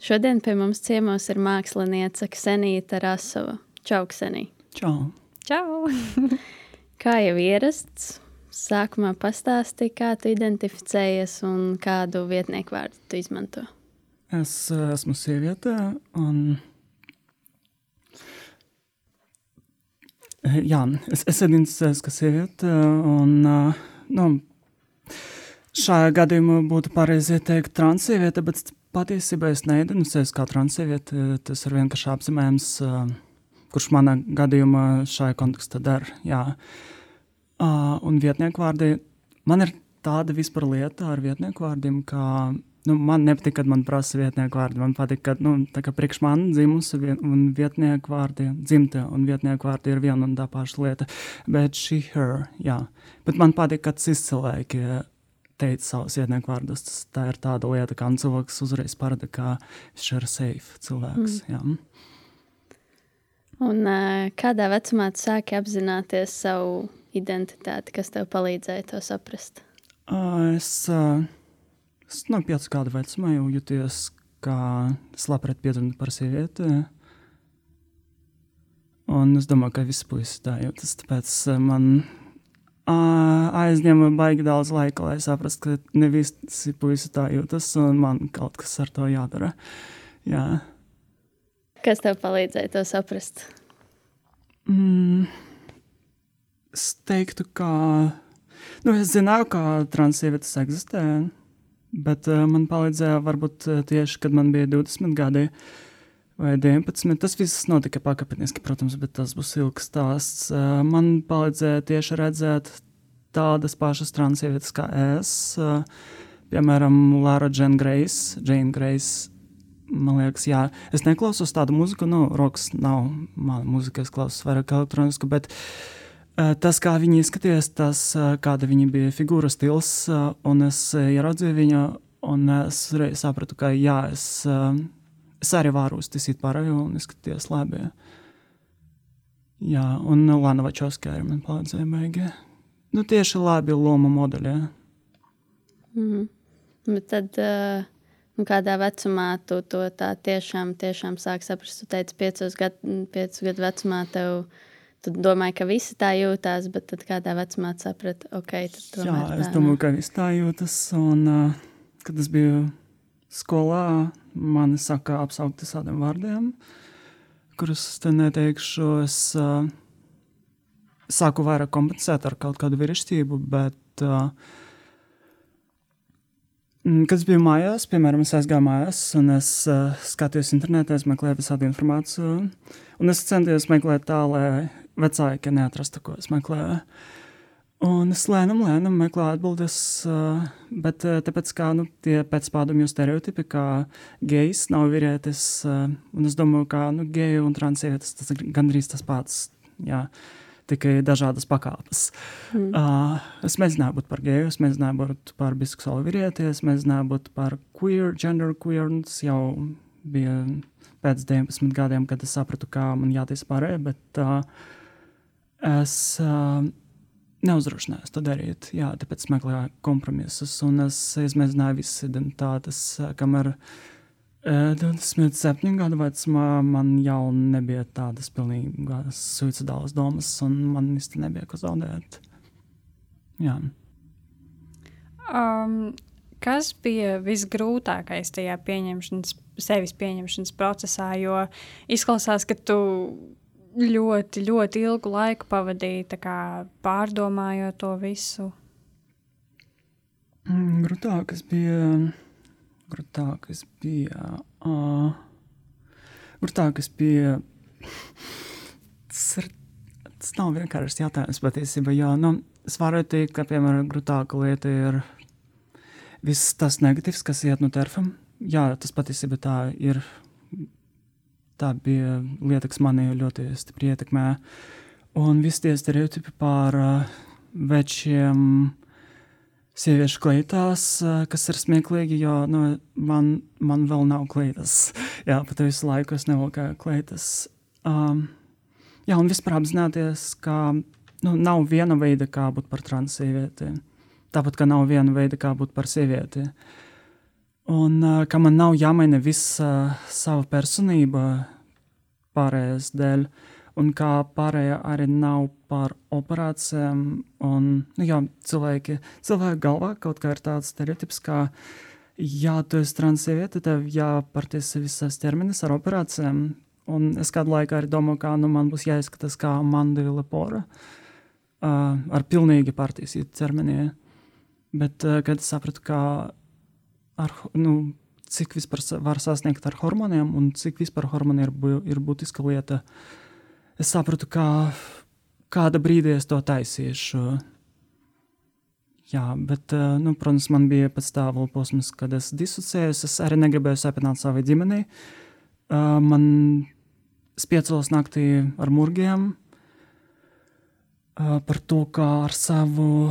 Šodien pie mums ciemos ir mākslinieca Ksenija Tarasova. Čau, Ksenija! Čau! Čau! kā jau ierasts, sākumā pastāstīja, kā tu identificējies un kādu vietnieku vārdu tu izmanto. Es eh, esmu sieviete un eh, Jā, es, es identificējos kā sieviete, un uh, nu, Šajā gadījumā būtu pareizi ieteikt transsieviete, bet patiesībā es neidentificējos kā transsieviete. Tas ir vienkārši apzīmējums, kurš manā gadījumā šajā kontekstā der. Jā. Un vietnieku vārdi, man ir tāda vispār lieta ar vietnieku vārdiem, ka nu, man nepatīk, kad man prasa vietnieku vārdi. Man patīk, ka nu, priekš man dzimusi un vietnieku vārdi, dzimta un vietnieku vārdi ir viena un tā paša lieta. Bet šī, her, jā. Bet man patīk, ka cits cilvēki teica savus ietnieku vārdus. Tas, tā ir tāda lieta, kā cilvēks uzreiz parāda, ka viņš ir safe cilvēks. Mm. Un kādā vecumā tu sāki apzināties savu identitāti, kas tev palīdzēja to saprast? Es, es no piecu gadu vecumā jau juties kā slapret piedzimta par sievieti. Un es domāju, ka puisis tā jūtas. Tāpēc man aizņem baigi daudz laika, lai saprastu, ka ne visi puisi tā jūtas, un man kaut kas ar to jādara. Jā. Kas tev palīdzēja to saprast? Mm, es teiktu, ka nu, es zināju, ka transsievites eksistē, bet uh, man palīdzēja varbūt tieši, kad man bija 20 gadi. Vai 19. Tas viss notika pakāpeniski, protams, bet tas būs ilgs stāsts. Man palīdzēja tieši redzēt tādas pašas transievietes kā es. Piemēram, Lara Jane Grace. Jane Grace man liekas, jā, es neklausos tādu mūziku, nu, rokas nav mana mūzika, es klausos vairāk elektronisku, bet uh, tas, kā viņi izskatījās, tas, uh, kāda viņa bija figūra stils, uh, un es ieraudzīju viņu, un es sapratu, ka jā, es, es arī varu uztaisīt pārējo un izskatīties labi. Jā, un Lana Vačovska arī man palīdzēja beigās nu, tieši labi loma modeļā. Mm. Bet tad, uh, kādā vecumā tu to tā tiešām, tiešām sāk saprast? Tu teici, piecos gadu, piecus gadu vecumā tev. Tu domāji, ka visi tā jūtās, bet tad kādā vecumā saprati, ok, tad tomēr. Jā, es domāju, ka visi tā jūtas. Un, uh, kad es biju skolā, man saka apsaukti tādiem vārdiem, kurus te neteikšu. Es, uh, sāku vairāk kompensēt ar kaut kādu virsību, bet, uh, kad es biju mājās, piemēram, es aizgāju mājās un es uh, skatījos internetā, es meklēju visādi informāciju, un es centos meklēt tā, lai vecāki neatrastu, ko es meklēju. Un es lēnām, lēnām meklēju atbildes, bet tāpēc, kā nu, tie pēc pārdomju stereotipi, ka gejs nav vīrietis, un es domāju, ka nu, geju un transietis tas ir gandrīz tas pats. Jā. Tikai dažādas pakāpes. Mm. Uh, es mēģināju būt par geju, es mēģināju būt par biseksuālu vīrieti, es mēģināju būt par queer, gender queer, un tas jau bija pēc 19 gadiem, kad es sapratu, kā man jātiesa pārējai, bet uh, es uh, neuzdrošinājos to darīt. Jā, tāpēc meklēju kompromisus, un es izmēģināju visas identitātes, kamēr uh, 27 gadu vecumā man jau nebija tādas pilnīgas suicidālas domas, un man īsti nebija ko zaudēt. Jā. Um, kas bija visgrūtākais tajā pieņemšanas, sevis pieņemšanas procesā? Jo izklausās, ka tu ļoti, ļoti ilgu laiku pavadīji pārdomājot to visu. Mm, grūtākais bija grūtākais bija. Uh, grūtākais bija. Tas, ir, tas nav vienkārši jautājums patiesībā. Jā, nu, es varu teikt, ka piemēram grūtāka lieta ir viss tas negatīvs, kas iet no terfam. jā, tas patiesībā tā ir. Tā bija lieta, kas mani ļoti stipri ietekmē. Un visi tie stereotipi par uh, večiem sieviešu kleitās, uh, kas ir smieklīgi, jo nu, man, man vēl nav kleitas. jā, pat visu laiku es nevalkāju kleitas. Um, jā, un vispār apzināties, ka nu, nav viena veida, kā būt par transsievieti. Tāpat kā nav viena veida, kā būt par sievieti. Un uh, ka man nav jāmaina visa sava personība pārējais dēļ, un kā pārējā arī nav par operācijām. Un, nu, jā, cilvēki, cilvēki galvā kaut kā ir tāds stereotips, ka, ja tu esi transsieviete, tev jāparties visas ķermenis ar operācijām. Un es kādu laiku arī domāju, ka nu, man būs jāizskatās kā Mandela Pora uh, ar pilnīgi pārtīsītu ķermeni. Bet, uh, kad es sapratu, ka ar, nu, cik vispār var sasniegt ar hormoniem un cik vispār hormoni ir, ir būtiska lieta, es sapratu, ka kāda brīdī es to taisīšu. Jā, bet, nu, protams, man bija pēc tā vēl posms, kad es disocēju. Es arī negribēju sapņot savai ģimenei. Man spiecos naktī ar murgiem par to, kā ar savu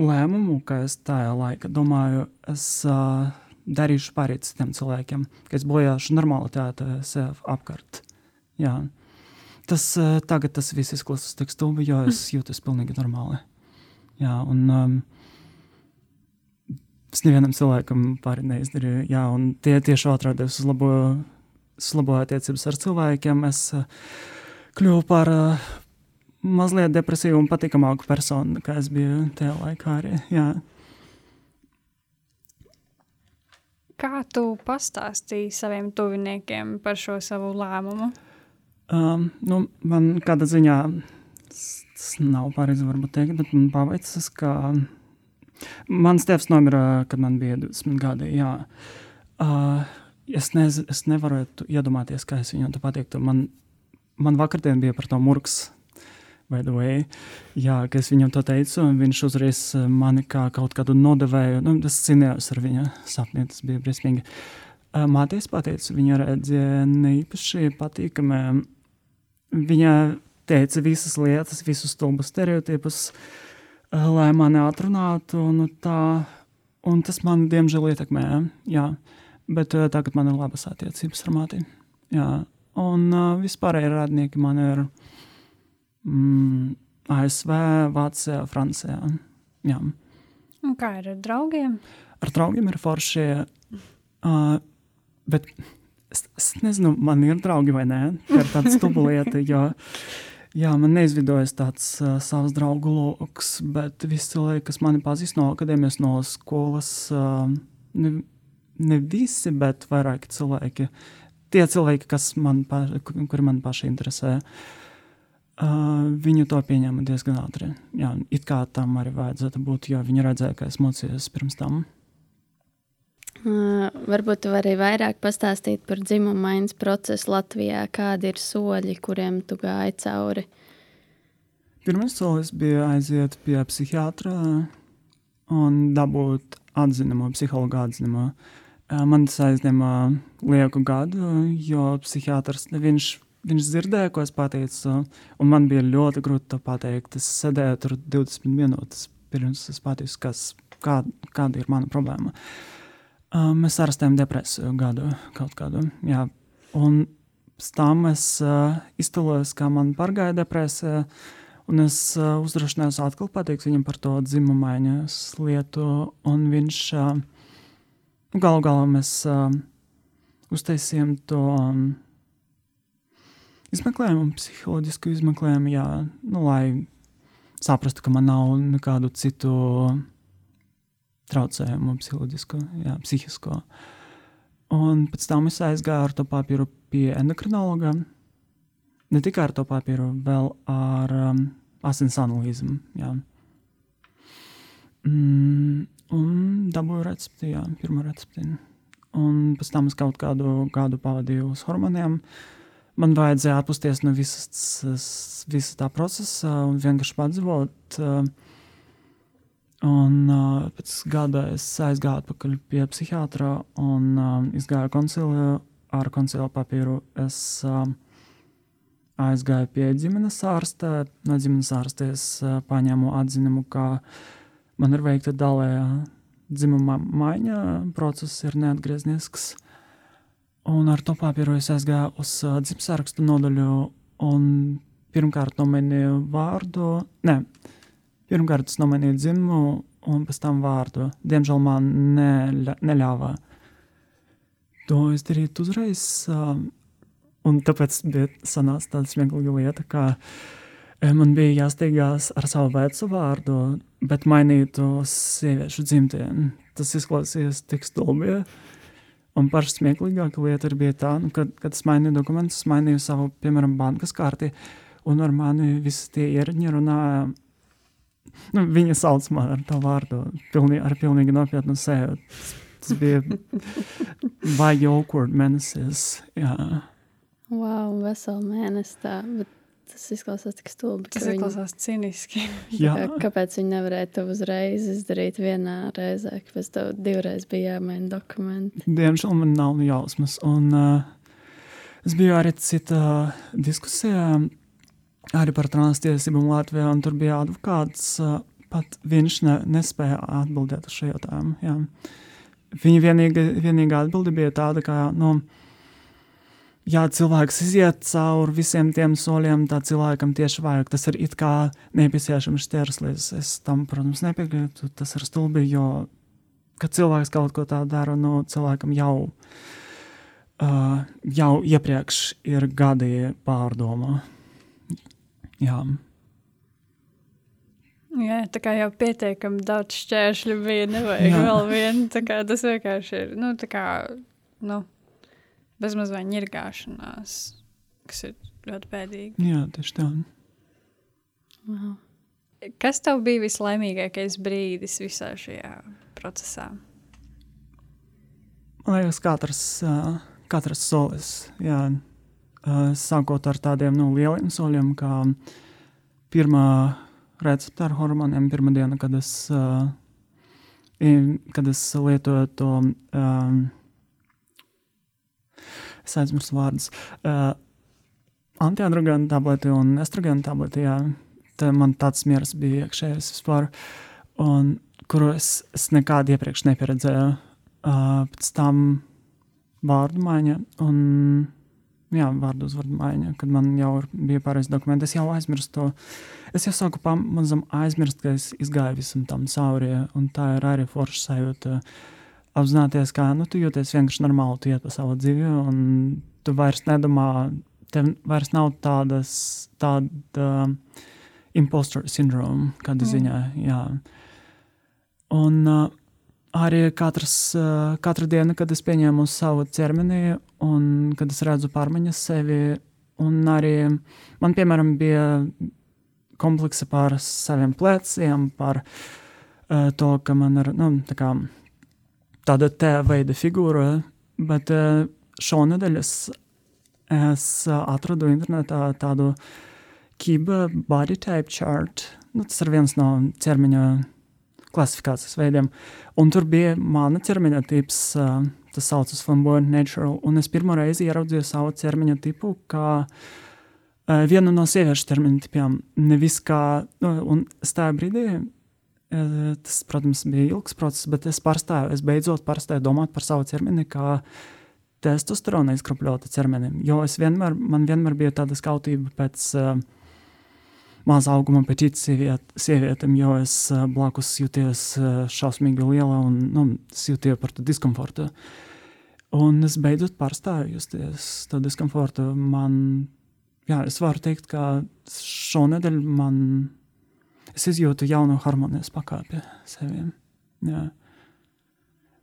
lēmumu, ka es tajā laikā domāju, es uh, darīšu pārīt citiem cilvēkiem, ka es bojāšu normalitāti sev apkārt. Jā. Tas uh, tagad tas viss izklausās tik stulbi, jo es jūtos pilnīgi normāli. Jā, un um, es nevienam cilvēkam pāri neizdarīju. Jā, un tie tieši otrādi es uzlaboju, uzlaboju attiecības ar cilvēkiem. Es uh, kļuvu par uh, mazliet depresīvu un patīkamāku personu, nekā es biju tajā laikā. Arī, jā. Kā tu pastāstīji saviem tuviniekiem par šo savu lēmumu? Um, nu, man kādā ziņā tas nav pareizi varbūt teikt, bet man paveicis, ka mans tēvs nomira, kad man bija 20 gadi. Jā. Uh, es, nez, es nevaru iedomāties, kā es to pateiktu. Man, man vakardien bija par to murgs by the way. Jā, ka es viņam to teicu, un viņš uzreiz eh, mani kā kaut kādu nodevēju. Nu, es cinējos ar viņa sapni, tas bija briesmīgi. Eh, Māties pateica, viņa redzēja neīpaši patīkami. Viņa teica visas lietas, visus stulbus stereotipus, eh, lai mani atrunātu, nu tā, un tas man diemžēl ietekmēja, jā. Bet tagad man ir labas attiecības ar māti, jā. Un vispārēji radnieki man ir mm, ASV, Vācijā, Francijā. Jā. Un kā ir ar draugiem? Ar draugiem ir forši. Uh, bet es, es nezinu, man ir draugi vai nē. Tā ir tāda jo jā, man neizvidojas tāds uh, savs draugu lokus, bet visi cilvēki, kas mani pazīst no akadēmijas, no skolas, uh, ne, ne visi, bet vairāki cilvēki. Tie cilvēki, kas man, pa, kuri man paši interesē. Uh, Uh, viņu to pieņēma diezgan ātri. Jā, it kā tam arī vajadzētu būt, jo viņi redzēja, ka es mocījos pirms tam. Uh, varbūt tu vari vairāk pastāstīt par dzimumu maiņas procesu Latvijā. Kādi ir soļi, kuriem tu gāji cauri? Pirmais solis bija aiziet pie psihiatra un dabūt atzinumu, psihologa atzinumu. Uh, man tas aizņēma lieku gadu, jo psihiatrs viņš Viņš dzirdēja, ko es pateicu, un man bija ļoti grūti to pateikt. Es sēdēju tur 20 minūtes pirms es pateicu, kas, kā, kāda ir mana problēma. Uh, mēs ārstējam depresiju gadu kaut kādu. Jā. Un pēc tam es uh, iztēlojos, kā man pārgāja depresija, un es uh, uzdrošinājos atkal pateikt viņam par to dzimumaiņas lietu, un viņš uh, galu galā mēs uh, uztaisījām to. Um, izmeklējumu, psiholoģisku izmeklējumu, jā, nu, lai saprastu, ka man nav nekādu citu traucējumu, psiholoģisko, jā, psihisko. Un pēc tam es aizgāju ar to papīru pie endokrinologa. Ne tikai ar to papīru, vēl ar um, asins analīzēm. Mm, un dabūju recepti, jā, pirmo recepti. Un pēc tam es kaut kādu gadu pavadīju uz hormoniem. Uh, man vajadzēja atpūsties no visas, visas tā procesa un vienkārši padzīvot. Un uh, pēc gada es aizgāju atpakaļ pie psihiatra un uh, izgāju konciliju. Ar koncilu papīru es uh, aizgāju pie ģimenes ārsta. No ģimenes ārsta es uh, paņēmu atzinumu, ka man ir veikta dalējā dzimuma maiņa, process ir neatgrieznisks. Un ar to papīru es aizgāju uz uh, dzimšanas nodaļu un pirmkārt nomainīju vārdu. Ne, pirmkārt es nomainīju dzimumu un pēc tam vārdu. Diemžēl man neļa, neļāva to izdarīt uzreiz. Un tāpēc bija sanāca tāda smieklīga lieta, ka man bija jāsteigās ar savu vecu vārdu, bet mainīt uz sieviešu dzimtienu. Tas izklausījās tik stulbi. Un paša smieklīgākā lieta bija tā, nu, kad, kad es mainīju dokumentus, mainīju savu, piemēram, bankas karti, un ar mani visi tie ierēģi runāja nu, viņa sauc man ar to vārdu, pilnī, ar pilnīgi nopietnu seju. Tas bija baigi awkward mēnesis. Jā. Wow, veselu mēnesi tā, bet tas izklausās tik stulbi. Tas izklausās viņi, ciniski. Jā. Kāpēc viņi nevarēja to uzreiz izdarīt vienā reizē, ka pēc tam divreiz bija jāmaina dokumenti? Diemžēl man nav jausmas. Un, uh, es biju arī citā diskusijā arī par transtiesībām Latvijā, un tur bija advokāts. Pat viņš ne, nespēja atbildēt uz šo jautājumu. Jā. Viņa vienīga, vienīgā atbilde bija tāda, ka, nu, ja cilvēks iziet cauri visiem tiem soļiem, tad cilvēkam tieši vajag. Tas ir it kā nepieciešams ķērslis. Es tam, protams, nepiekrītu. Tas ir stulbi, jo, kad cilvēks kaut ko tādu dara, nu, cilvēkam jau, uh, jau iepriekš ir gadi pārdomā. Jā. Jā, tā kā jau pietiekami daudz šķēršļu bija, nevajag Jā. vēl vienu. Tas vienkārši ir, nu, tā kā, nu, bezmaz vai ņirgāšanās, kas ir ļoti bēdīgi. Jā, tieši tā. Wow. Kas tev bija vislaimīgākais brīdis visā šajā procesā? Man liekas, katrs, katrs solis, jā, sākot ar tādiem nu, lieliem soļiem, kā pirmā recepta ar hormoniem, pirmā diena, kad es, kad es lietoju to, es aizmirsu vārdus, antiandrogēnu tableti un estrogēnu tableti, jā, man tāds miers bija iekšējais vispār, un kuru es, es nekādu iepriekš nepieredzēju. Pēc tam vārdu maiņa un jā, vārdu uzvārdu maiņa, kad man jau bija pareizi dokumenti. Es jau aizmirstu to. Es jau sāku pamazam aizmirst, ka es izgāju visam tam cauri, un tā ir arī forša sajūta. Apzināties, kā nu, tu jūties vienkārši normāli, tu iet pa savu dzīvi, un tu vairs nedomā, tev vairs nav tādas, tāda uh, impostor sindroma, kāda mm. ziņā, jā. Un uh, arī katras, eh, katru dienu, kad es pieņēmu savu ķermeni un kad es redzu pārmaiņas sevi, un arī man, piemēram, bija kompleksa par saviem pleciem, par uh, to, ka man ir nu, tā kā, tāda T veida figūra, bet uh, šonadēļ es, es atradu internetā tādu Kiba body type chart. Nu, tas ir viens no ķermeņa klasifikācijas veidiem. Un tur bija mana ķermeņa tips, uh, tas saucas flamboyant natural, un es pirmo reizi ieraudzīju savu ķermeņa tipu kā uh, vienu no sieviešu ķermeņa tipiem. Nevis kā, nu, un es tajā brīdī, tas, protams, bija ilgs process, bet es pārstāju, es beidzot pārstāju domāt par savu ķermeni kā testosterona izkropļota ķermenim, jo vienmēr, man vienmēr bija tāda skautība pēc uh, maza auguma petit sieviet, sievietēm, jo es uh, blakus jūties uh, šausmīgi liela un nu, es jūtīju par to diskomfortu. Un es beidzot pārstāju justies to diskomfortu. Man, jā, es varu teikt, ka šonedēļ man, es izjūtu jaunu harmonijas pakāpi seviem. Jā.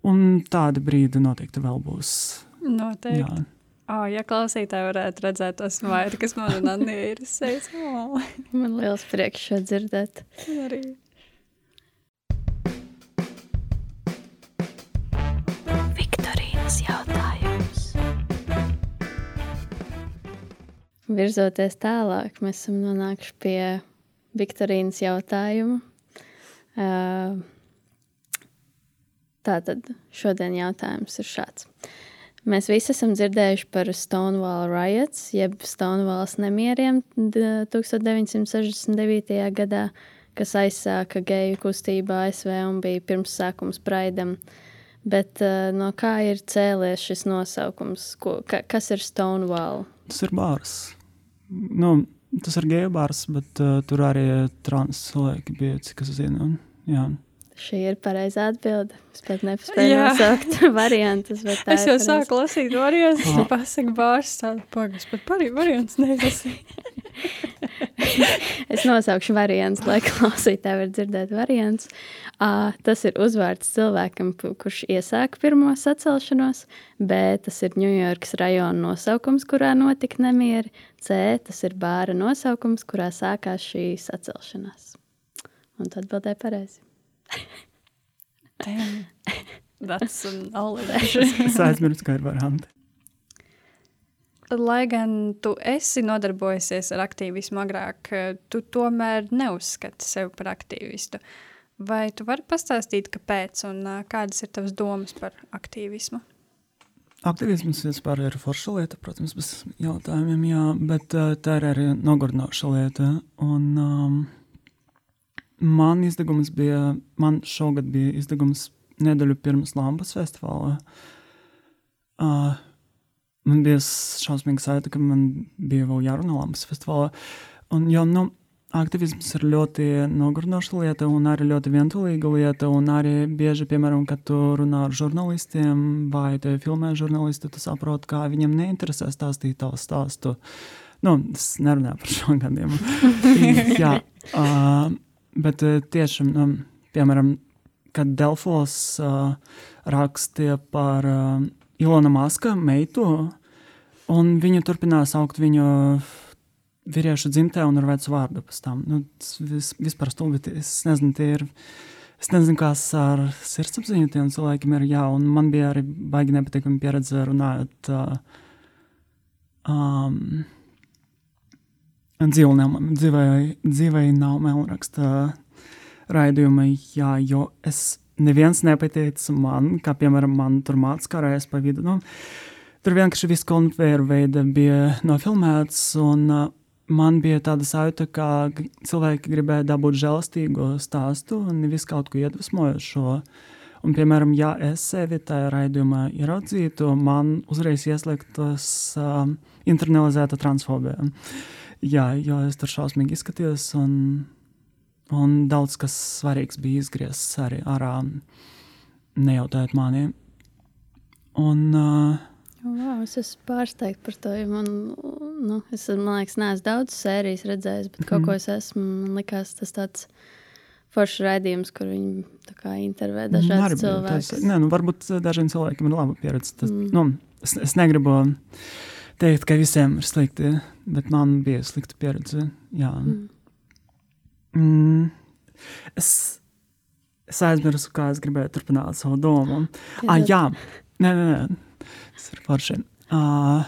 Un tādi brīdi noteikti vēl būs. Noteikti. Jā. Oh, ja klausītāji varētu redzēt to smaidu, kas man un Anija ir sejas. Oh. Man liels prieks šo dzirdēt. Arī. Viktorīnas jautājums. Virzoties tālāk, mēs esam nonākuši pie Viktorīnas jautājuma. Uh, Tātad šodien jautājums ir šāds. Mēs visi esam dzirdējuši par Stonewall riots, jeb Stonewalls nemieriem 1969. gadā, kas aizsāka geju kustību ASV un bija pirmsākums Praidam. Bet uh, no kā ir cēlies šis nosaukums? Ko, ka, kas ir Stonewall? Tas ir bārs. Nu, tas ir geju bārs, bet uh, tur arī trans cilvēki bija, cik es zinu. Jā. Šī ir pareizā atbilde. Es pat nespēju nosaukt variantus. Es jau sāku lasīt variantus, tu pasaki bārs tādu pagas, bet arī variants neizlasīju. es nosaukšu variantus, lai klausītāji var dzirdēt variantus. A, tas ir uzvārds cilvēkam, kurš iesāka pirmo sacelšanos. B, tas ir Ņujorkas rajona nosaukums, kurā notika nemieri. C, tas ir bāra nosaukums, kurā sākās šī sacelšanās. Un tad atbildēja pareizi. Damn. That's an olive. es aizmirsu, ka ir varianti. Lai gan tu esi nodarbojusies ar aktīvismu agrāk, tu tomēr neuzskati sevi par aktīvistu. Vai tu vari pastāstīt, kāpēc un kādas ir tavas domas par aktīvismu? Aktivisms vispār ir forša lieta, protams, bez jautājumiem, jā, bet uh, tā ir arī nogurdinoša lieta. Un, um, Man izdevums bija, man šogad bija izdevums nedēļu pirms Lampas festivāla. Uh, man bija šausmīga sajūta, ka man bija vēl jārunā Lampas festivālā. Un, jo, nu, aktivisms ir ļoti nogurdinoša lieta un arī ļoti vientulīga lieta. Un arī bieži, piemēram, kad tu runā ar žurnālistiem vai te filmē žurnālistu, tu saproti, kā viņam neinteresē stāstīt tavu stāstu. Nu, es nerunāju par šo gadiem. Jā. Uh, Bet eh, tieši, um, piemēram, kad Delfos uh, rakstīja par uh, Ilona Maska meitu, un viņa turpinās augt viņu vīriešu dzimtē un ar vecu vārdu pēc tam. Nu, tas vis, vispār stulbi, es nezinu, tie ir, es nezinu, kas ar sirdsapziņu tiem cilvēkiem ir, jā, un man bija arī baigi nepatīkami pieredze runājot uh, um, dzīvai, dzīvai nav melnraksta raidījuma, jā, jo es neviens nepateica man, kā piemēram man tur mācās karājas pa vidu. Nu, tur vienkārši viss konveru veida bija nofilmēts, un uh, man bija tāda sajūta, ka cilvēki gribēja dabūt žēlastīgo stāstu un nevis kaut ko iedvesmojošo. Un, piemēram, ja es sevi tajā raidījumā ieraudzītu, man uzreiz ieslēgtos uh, internalizēta transfobija. Uh, Jā, jo es tur šausmīgi izskatījos, un, un daudz kas svarīgs bija izgriezts arī ārā, nejautājot maniem. Un, uh, Wow, es esmu pārsteigts par to. Man, nu, es man liekas, neesmu daudz sērijas redzējis, bet mm. kaut ko es esmu. Man liekas, tas tāds foršs raidījums, kur viņi intervē mhm, dažādas. Nē, nu, varbūt dažiem cilvēkiem ir laba pieredze. Tas, mm. nu, es, es negribu teikt, ka visiem ir slikti, bet man bija slikta pieredze. Jā. Mm. Mm. Es, es aizmirsu, kā es gribēju turpināt savu domu. Ah, jā, nē, nē, nē. tas ir forši. Uh,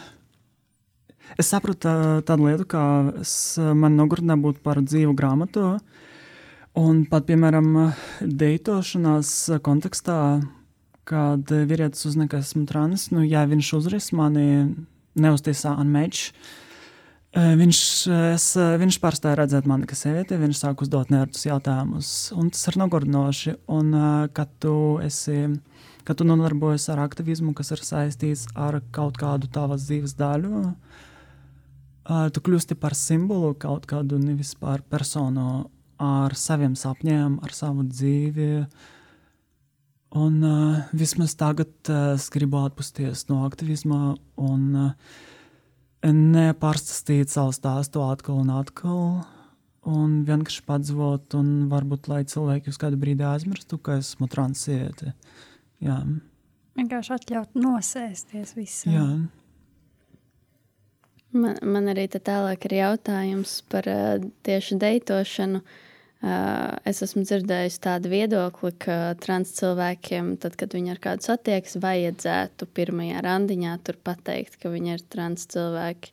es saprotu tā, tādu lietu, kā es, man nogurdinā būt par dzīvu grāmatu. Un pat, piemēram, deitošanās kontekstā, kad vīrietis uzzina, ka esmu trans, nu, ja viņš uzris mani neuztiesā un mečs. Viņš, es, viņš pārstāja redzēt mani kā sievieti, viņš sāk uzdot nērtus jautājumus, tas ir nogurdinoši. Un, kad tu esi, kad tu nodarbojies ar aktivismu, kas ir saistīts ar kaut kādu tavas dzīves daļu, tu kļūsti par simbolu kaut kādu nevis par personu ar saviem sapņiem, ar savu dzīvi. Un uh, vismaz tagad uh, es gribu atpūsties no aktivisma un uh, nepārstāstīt savu stāstu atkal un atkal. Un vienkārši padzīvot, un varbūt lai cilvēki uz kādu brīdi aizmirstu, ka esmu transiete. Jā. Vienkārši atļaut nosēsties visam. Jā. Man, man arī tālāk ir jautājums par uh, tieši deitošanu. Uh, Es esmu dzirdējis tādu viedokli, ka trans cilvēkiem, tad, kad viņi ar kādu satiekas, vajadzētu pirmajā randiņā tur pateikt, ka viņi ir trans cilvēki.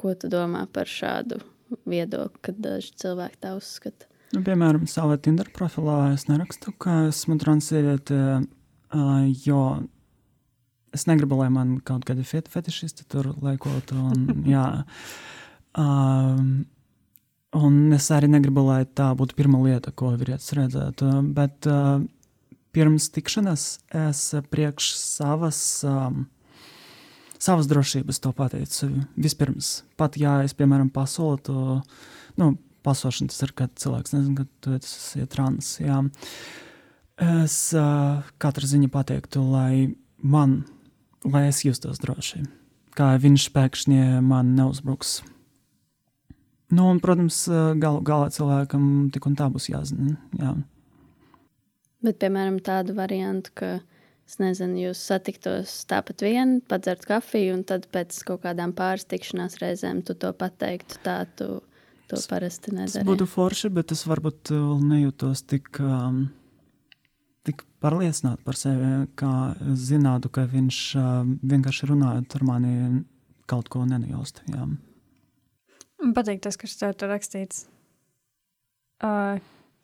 Ko tu domā par šādu viedokli, kad daži cilvēki tā uzskata? Nu, piemēram, savā Tinder profilā es nerakstu, ka esmu transsieviete, uh, jo es negribu, lai man kaut kādi fet fetišisti tur liekotu. Un, jā, um, un es arī negribu, lai tā būtu pirmā lieta, ko vīrietis redzētu. Bet uh, pirms tikšanās es priekš savas. Um, savas drošības to pateicu. Vispirms, pat ja es, piemēram, pasolu to, nu, pasošana tas ir, kad cilvēks nezina, ka tu esi trans. Jā. Es uh, katru ziņu pateiktu, lai man, lai es justos droši, kā viņš pēkšņi man neuzbruks. Nu, un, protams, gal, galā cilvēkam tik un tā būs jāzina. Jā. Bet, piemēram, tādu variantu, ka, es nezinu, jūs satiktos tāpat vien, padzert kafiju, un tad pēc kaut kādām pāris tikšanās reizēm tu to pateiktu, tā tu to parasti nedara. Tas būtu forši, bet es varbūt vēl nejūtos tik, um, tik pārliecināti par sevi, kā zinātu, ka viņš uh, vienkārši runājot ar mani kaut ko nenajost. Jā. Man patīk tas, kas tev tur rakstīts. Uh,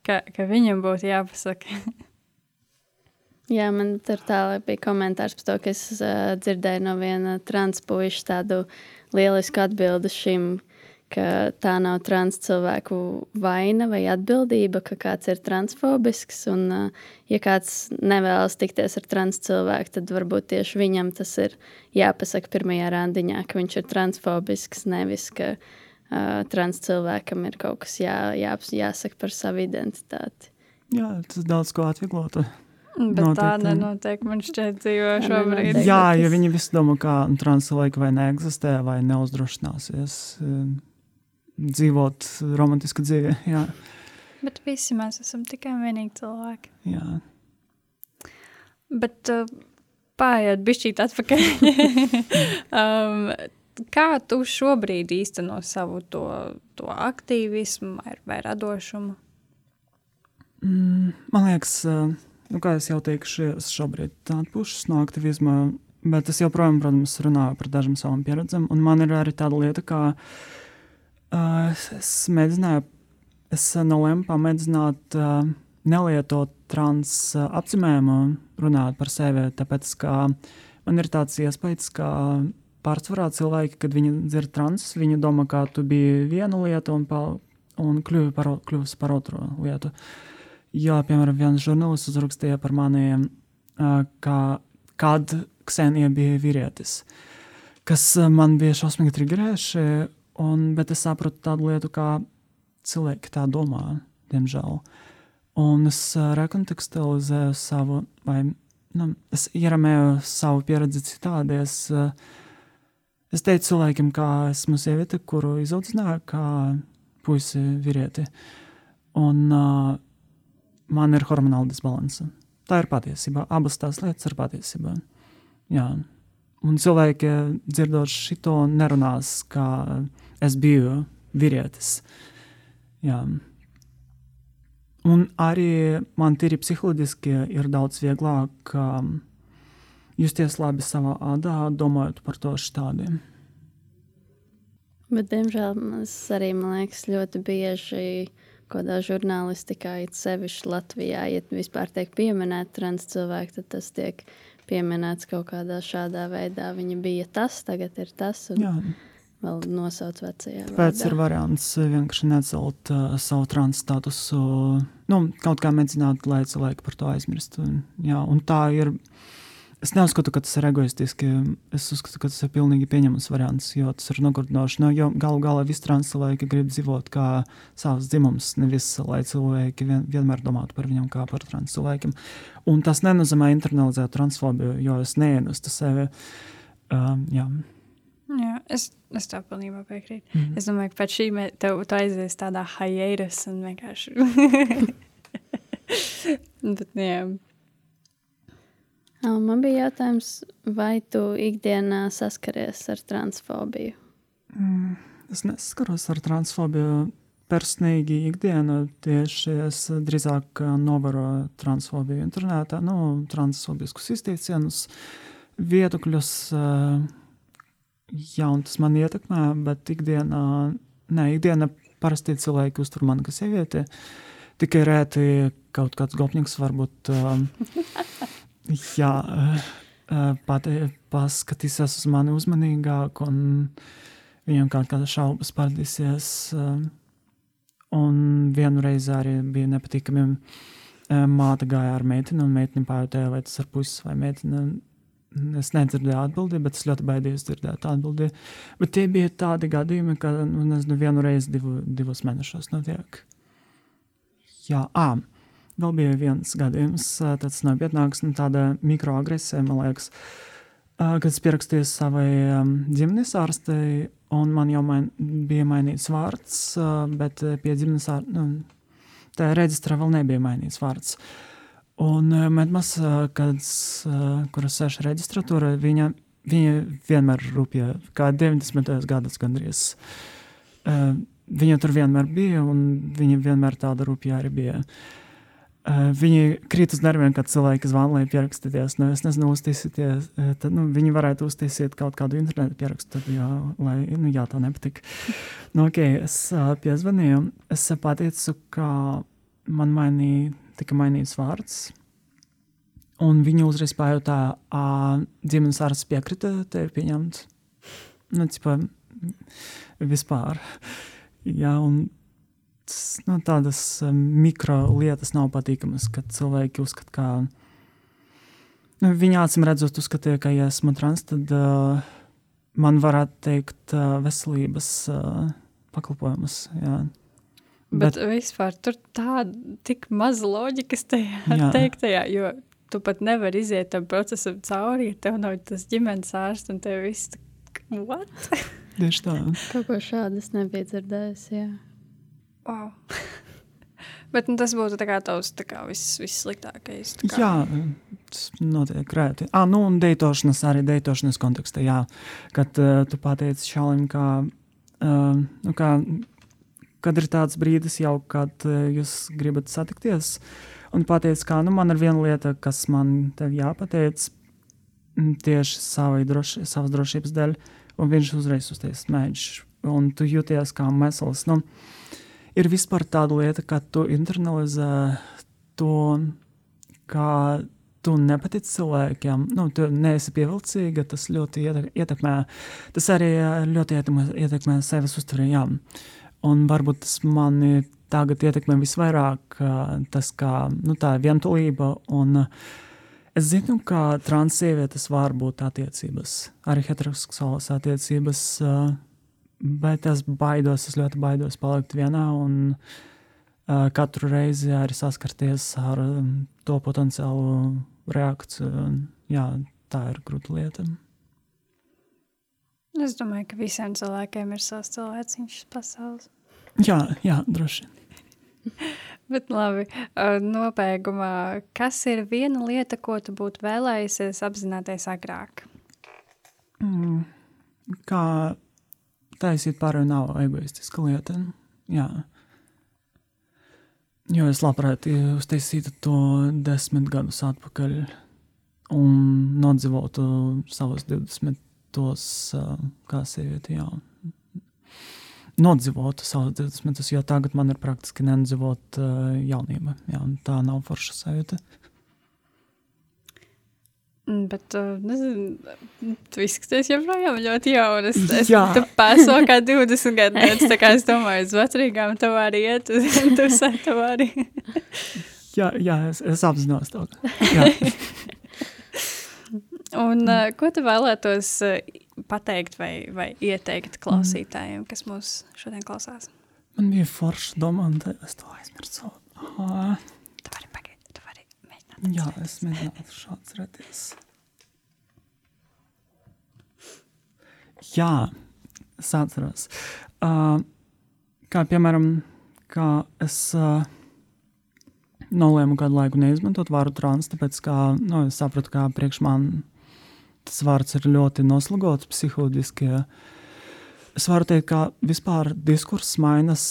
ka, ka viņam būtu jāpasaka. Jā, man tur tālāk bija komentārs par to, ka es uh, dzirdēju no viena transpuiša tādu lielisku atbildi šim ka tā nav trans cilvēku vaina vai atbildība, ka kāds ir transfobisks. Un, ja kāds nevēlas tikties ar trans cilvēku, tad varbūt tieši viņam tas ir jāpasaka pirmajā randiņā, ka viņš ir transfobisks, nevis ka uh, trans cilvēkam ir kaut kas jā, jā, jāsaka par savu identitāti. Jā, tas daudz ko atvieglotu. Bet notiek, tā nenotiek. Man šķiet, dzīvo šobrīd. Jā, ja viņi visi domā, ka translēka vai neeksistē, vai neuzdrošināsies dzīvot romantisku dzīvi. Jā. Bet visi mēs esam tikai vienīgi cilvēki. Jā. Bet uh, pārējāt bišķīt atpakaļ. um, kā tu šobrīd īsteno savu to, to aktīvismu vai, vai radošumu? Mm, man liekas, uh, nu, kā jau teikšu, es šobrīd atpūšos no aktīvisma, bet es joprojām, protams, runāju par dažām savām pieredzēm. Man ir arī tāda lieta, kā Uh, es mēģināju, es nolēmu pamēģināt uh, nelietot trans uh, apzīmējumu, runāt par sevi, tāpēc ka man ir tāds iespējas, ka pārsvarā cilvēki, kad viņi dzird trans, viņi domā, ka tu biji viena lieta un, pa, un kļuvi par, kļuvis par otru lietu. Jo, piemēram, viens žurnālists uzrakstīja par mani, ka, kad Ksenija bija vīrietis, kas man bija šausmīgi triggerējuši Un, bet es sapratu tādu lietu, kā cilvēki tā domā, diemžēl. Un es rekontekstualizēju savu, vai nu, es ieramēju savu pieredzi citādi. Es, uh, es teicu cilvēkiem, ka esmu sieviete, kuru izaudzināju kā puisi vīrieti. Un uh, man ir hormonāla disbalanse. Tā ir patiesība. Abas tās lietas ir patiesība. Jā. Un cilvēki dzirdot šito nerunās, kā es biju vīrietis. Jā. Un arī man tīri psiholoģiski ir daudz vieglāk um, justies labi savā ādā, domājot par to šādi. Bet, diemžēl, tas arī man liekas ļoti bieži kādā žurnālistikā, it sevišķi Latvijā, ja vispār tiek pieminēta trans cilvēki, tad tas tiek pieminēts kaut kādā šādā veidā. Viņa bija tas, tagad ir tas. Un... Jā vēl nosauc vecajā. Pēc ir variants vienkārši necelt uh, savu trans statusu, nu, kaut kā mēģināt, lai cilvēki par to aizmirst. Un, jā, un tā ir. Es neuzskatu, ka tas ir egoistiski. Es uzskatu, ka tas ir pilnīgi pieņemams variants, jo tas ir nogurdinoši. Nu, jo galu galā visi trans cilvēki grib dzīvot kā savs dzimums, nevis lai cilvēki vien, vienmēr domātu par viņiem kā par trans cilvēkiem. Un tas nenozīmē internalizēt transfobiju, jo es neienestu sevi. Um, jā. Jā, es, es tev pilnībā piekrītu. Mm -hmm. Es domāju, ka pēc šī tev tu aizies tādā hiatus un vienkārši. Bet, jā. Man bija jautājums, vai tu ikdienā saskaries ar transfobiju? Mm, es nesaskaros ar transfobiju. Personīgi ikdienā tieši es drīzāk novēroju transfobiju internetā, nu, transfobiskus izteicienus, viedokļus. Jā, un tas man ietekmē, bet ikdienā, nē, ikdienā parasti cilvēki uztver mani kā sievieti. tikai rēti kaut kāds gopnieks varbūt jā, uh, pat, paskatīsies uz mani uzmanīgāk un viņam kaut kāda šaubas pardīsies. Uh, un vienu reizi arī bija nepatīkami. Māte gāja ar meiteni, un meitene pajautāja, vai tas ir puisis vai meitene. Es nedzirdēju atbildību, bet es ļoti baidījos dzirdēt atbildību. Bet tie bija tādi gadījumi, ka nu, nezinu, vienu reizi divu, divos mēnešos notiek. Jā, ā, vēl bija viens gadījums, tāds nopietnāks, nu, tāda mikroagresija, man liekas, kad es pierakstīju savai ģimenes ārstei, un man jau main, bija mainīts vārds, bet pie ģimenes ārsta, nu, tā reģistrā vēl nebija mainīts vārds. Un medmas, uh, kuras sēž reģistratūrā, viņa, viņa vienmēr rūpīja, kā 90. gados gandrīz. Viņa tur vienmēr bija, un viņa vienmēr tāda rūpīga arī bija. Uh, viņi krīt uz nerviem, kad cilvēki zvana, lai pierakstīties. Nu, es nezinu, uztaisīties. Tad nu, viņi varētu uztaisīt kaut kādu internetu pierakstu, tad, jā, lai, nu, jā, tā nepatika. nu, ok, es uh, piezvanīju, es pateicu, ka man mainīja tika mainīts vārds. Un viņa uzreiz pajautāja, vai ģimenes ārsts piekrita tevi pieņemt. Nu, cipa, vispār. Jā, un nu, tādas mikro lietas nav patīkamas, kad cilvēki uzskata, ka nu, viņa acīm redzot, uzskatīja, ka, ja esmu trans, tad uh, man varētu teikt uh, veselības uh, pakalpojumus. Jā. Bet, bet vispār tur tāda tik maz loģikas tajā jā. teiktajā, jo tu pat nevari iziet tam procesam cauri, ja tev nav tas ģimenes ārsts un tev viss what? Tieši tā. Kaut ko šādu es nebiju dzirdējis, jā. Wow. Bet nu, tas būtu tavs viss, vissliktākais. Jā, tas notiek rēti. Ah, nu un deitošanas, arī deitošanas kontekstā, jā. Kad uh, tu pateici šālim, kā, uh, nu, kā kad ir tāds brīdis, jau kad uh, jūs gribat satikties, un pateikt, ka nu, man ir viena lieta, kas man te jāpateic tieši savai droši, savas drošības dēļ, un viņš uzreiz uztais mēģis, un tu jūties kā mesls. Nu, ir vispār tāda lieta, ka tu internalizē to, kā tu nepatici cilvēkiem, nu, tu neesi pievilcīga, tas ļoti ietekmē, tas arī ļoti ietekmē, ietekmē sevis uztveri, jā. Un varbūt tas mani tagad ietekmē visvairāk tas, kā nu, tā vientulība. Un, es zinu, ka trans sievietes var būt attiecības, arī heteroseksuālas attiecības, bet es baidos, es ļoti baidos palikt vienā un katru reizi arī saskarties ar to potenciālu reakciju. Jā, tā ir grūta lieta. Es domāju, ka visiem cilvēkiem ir savs cilvēciņš pasaules. Jā, jā droši. Bet labi, nobeigumā, kas ir viena lieta, ko tu būtu vēlējusies apzināties agrāk? Mm, kā taisīt pārēju nav egoistiska lieta. Jā. Jo es labprāt uztaisītu to desmit gadus atpakaļ un nodzīvotu savus 20 tos kā sievieti, jā. Nodzīvotu savus 20, jo tagad man ir praktiski nedzīvot jaunība, jā, tā nav forša sajūta. Mm, bet, nezinu, tu izskaties joprojām ļoti jaunas. Es tu pēso kā 20 gadnieces, tā kā es domāju, uz vecrīgām tev arī iet, uz tu tev arī. jā, jā, es, es apzinos to. Un, uh, ko tu vēlētos pateikt vai, vai ieteikt klausītājiem, kas mūs šodien klausās? Man bija forša doma, un es to aizmirsu. Uh, tu vari pagaidīt. Jā, es mēģinātu šāds redzīties. Jā, es atceros. Uh, kā piemēram, kā es uh, nolēmu kādu laiku neizmantot vārdu trans, tāpēc kā, nu, es sapratu, kā priekš man tas vārds ir ļoti noslogots psiholoģiski. Es varu teikt, ka vispār diskurss mainās,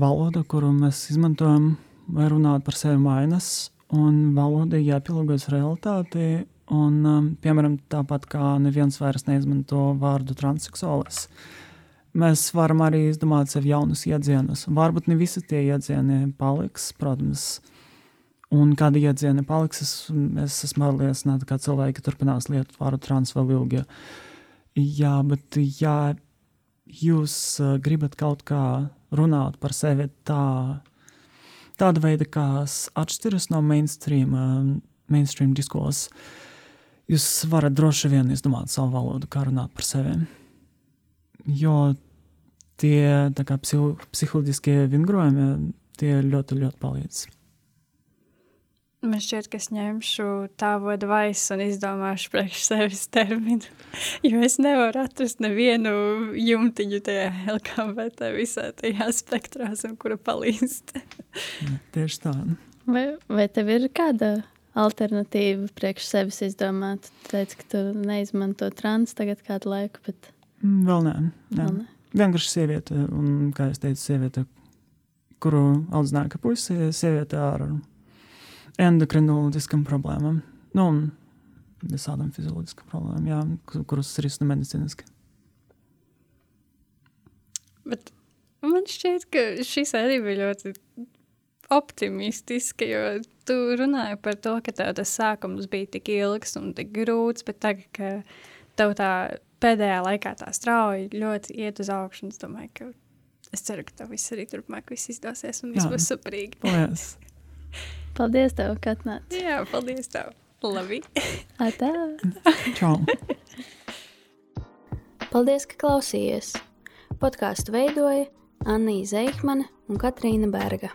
valoda, kuru mēs izmantojam, vai runāt par sevi mainās, un valoda jāpielāgojas realitātei. Un, piemēram, tāpat kā neviens vairs neizmanto vārdu transseksuālis, mēs varam arī izdomāt sev jaunus iedzienus. Varbūt ne visi tie iedzieni paliks, protams, un kādi iedzieni paliks. Es, es esmu pārliecināta, ka cilvēki turpinās lietot vārdu trans vēl ilgi. Jā, bet ja jūs uh, gribat kaut kā runāt par sevi tā, tāda veida, kas atšķiras no mainstream, uh, mainstream diskursa, jūs varat droši vien izdomāt savu valodu, kā runāt par sevi. Jo tie kā, psiho, psiholoģiskie vingrojumi, tie ļoti, ļoti palīdz. Man šķiet, ka es ņemšu tādu advaisu un izdomāšu priekš sevis terminu. Jo es nevaru atrast nevienu jumtiņu tajā LGBT visā tajā spektrā, kura palīdz. Tieši tā. Vai, vai tev ir kāda alternatīva priekš sevis izdomāt? Tu teici, ka tu neizmanto trans tagad kādu laiku, bet... Mm, vēl nē. nē. Vēl ne. Vienkārši sieviete, un, kā es teicu, sieviete, kuru audzināja, ir sieviete ar endokrinoloģiskām problēmām. Nu, un visādām fizioloģiskām problēmām, jā, kuras risina medicīniski. Bet man šķiet, ka šis arī bija ļoti optimistiska, jo tu runāji par to, ka tev tas sākums bija tik ilgs un tik grūts, bet tagad, ka tev tā pēdējā laikā tā strauji ļoti iet uz augšu. Es domāju, ka es ceru, ka tev viss arī turpmāk viss izdosies un viss būs superīgi. Paldies! tev, ka atnāci. Jā, paldies tev! Labi! Atā! Čau! Paldies, ka klausījies! Podkāstu veidoja Anna Zeihmane un Katrīna Berga.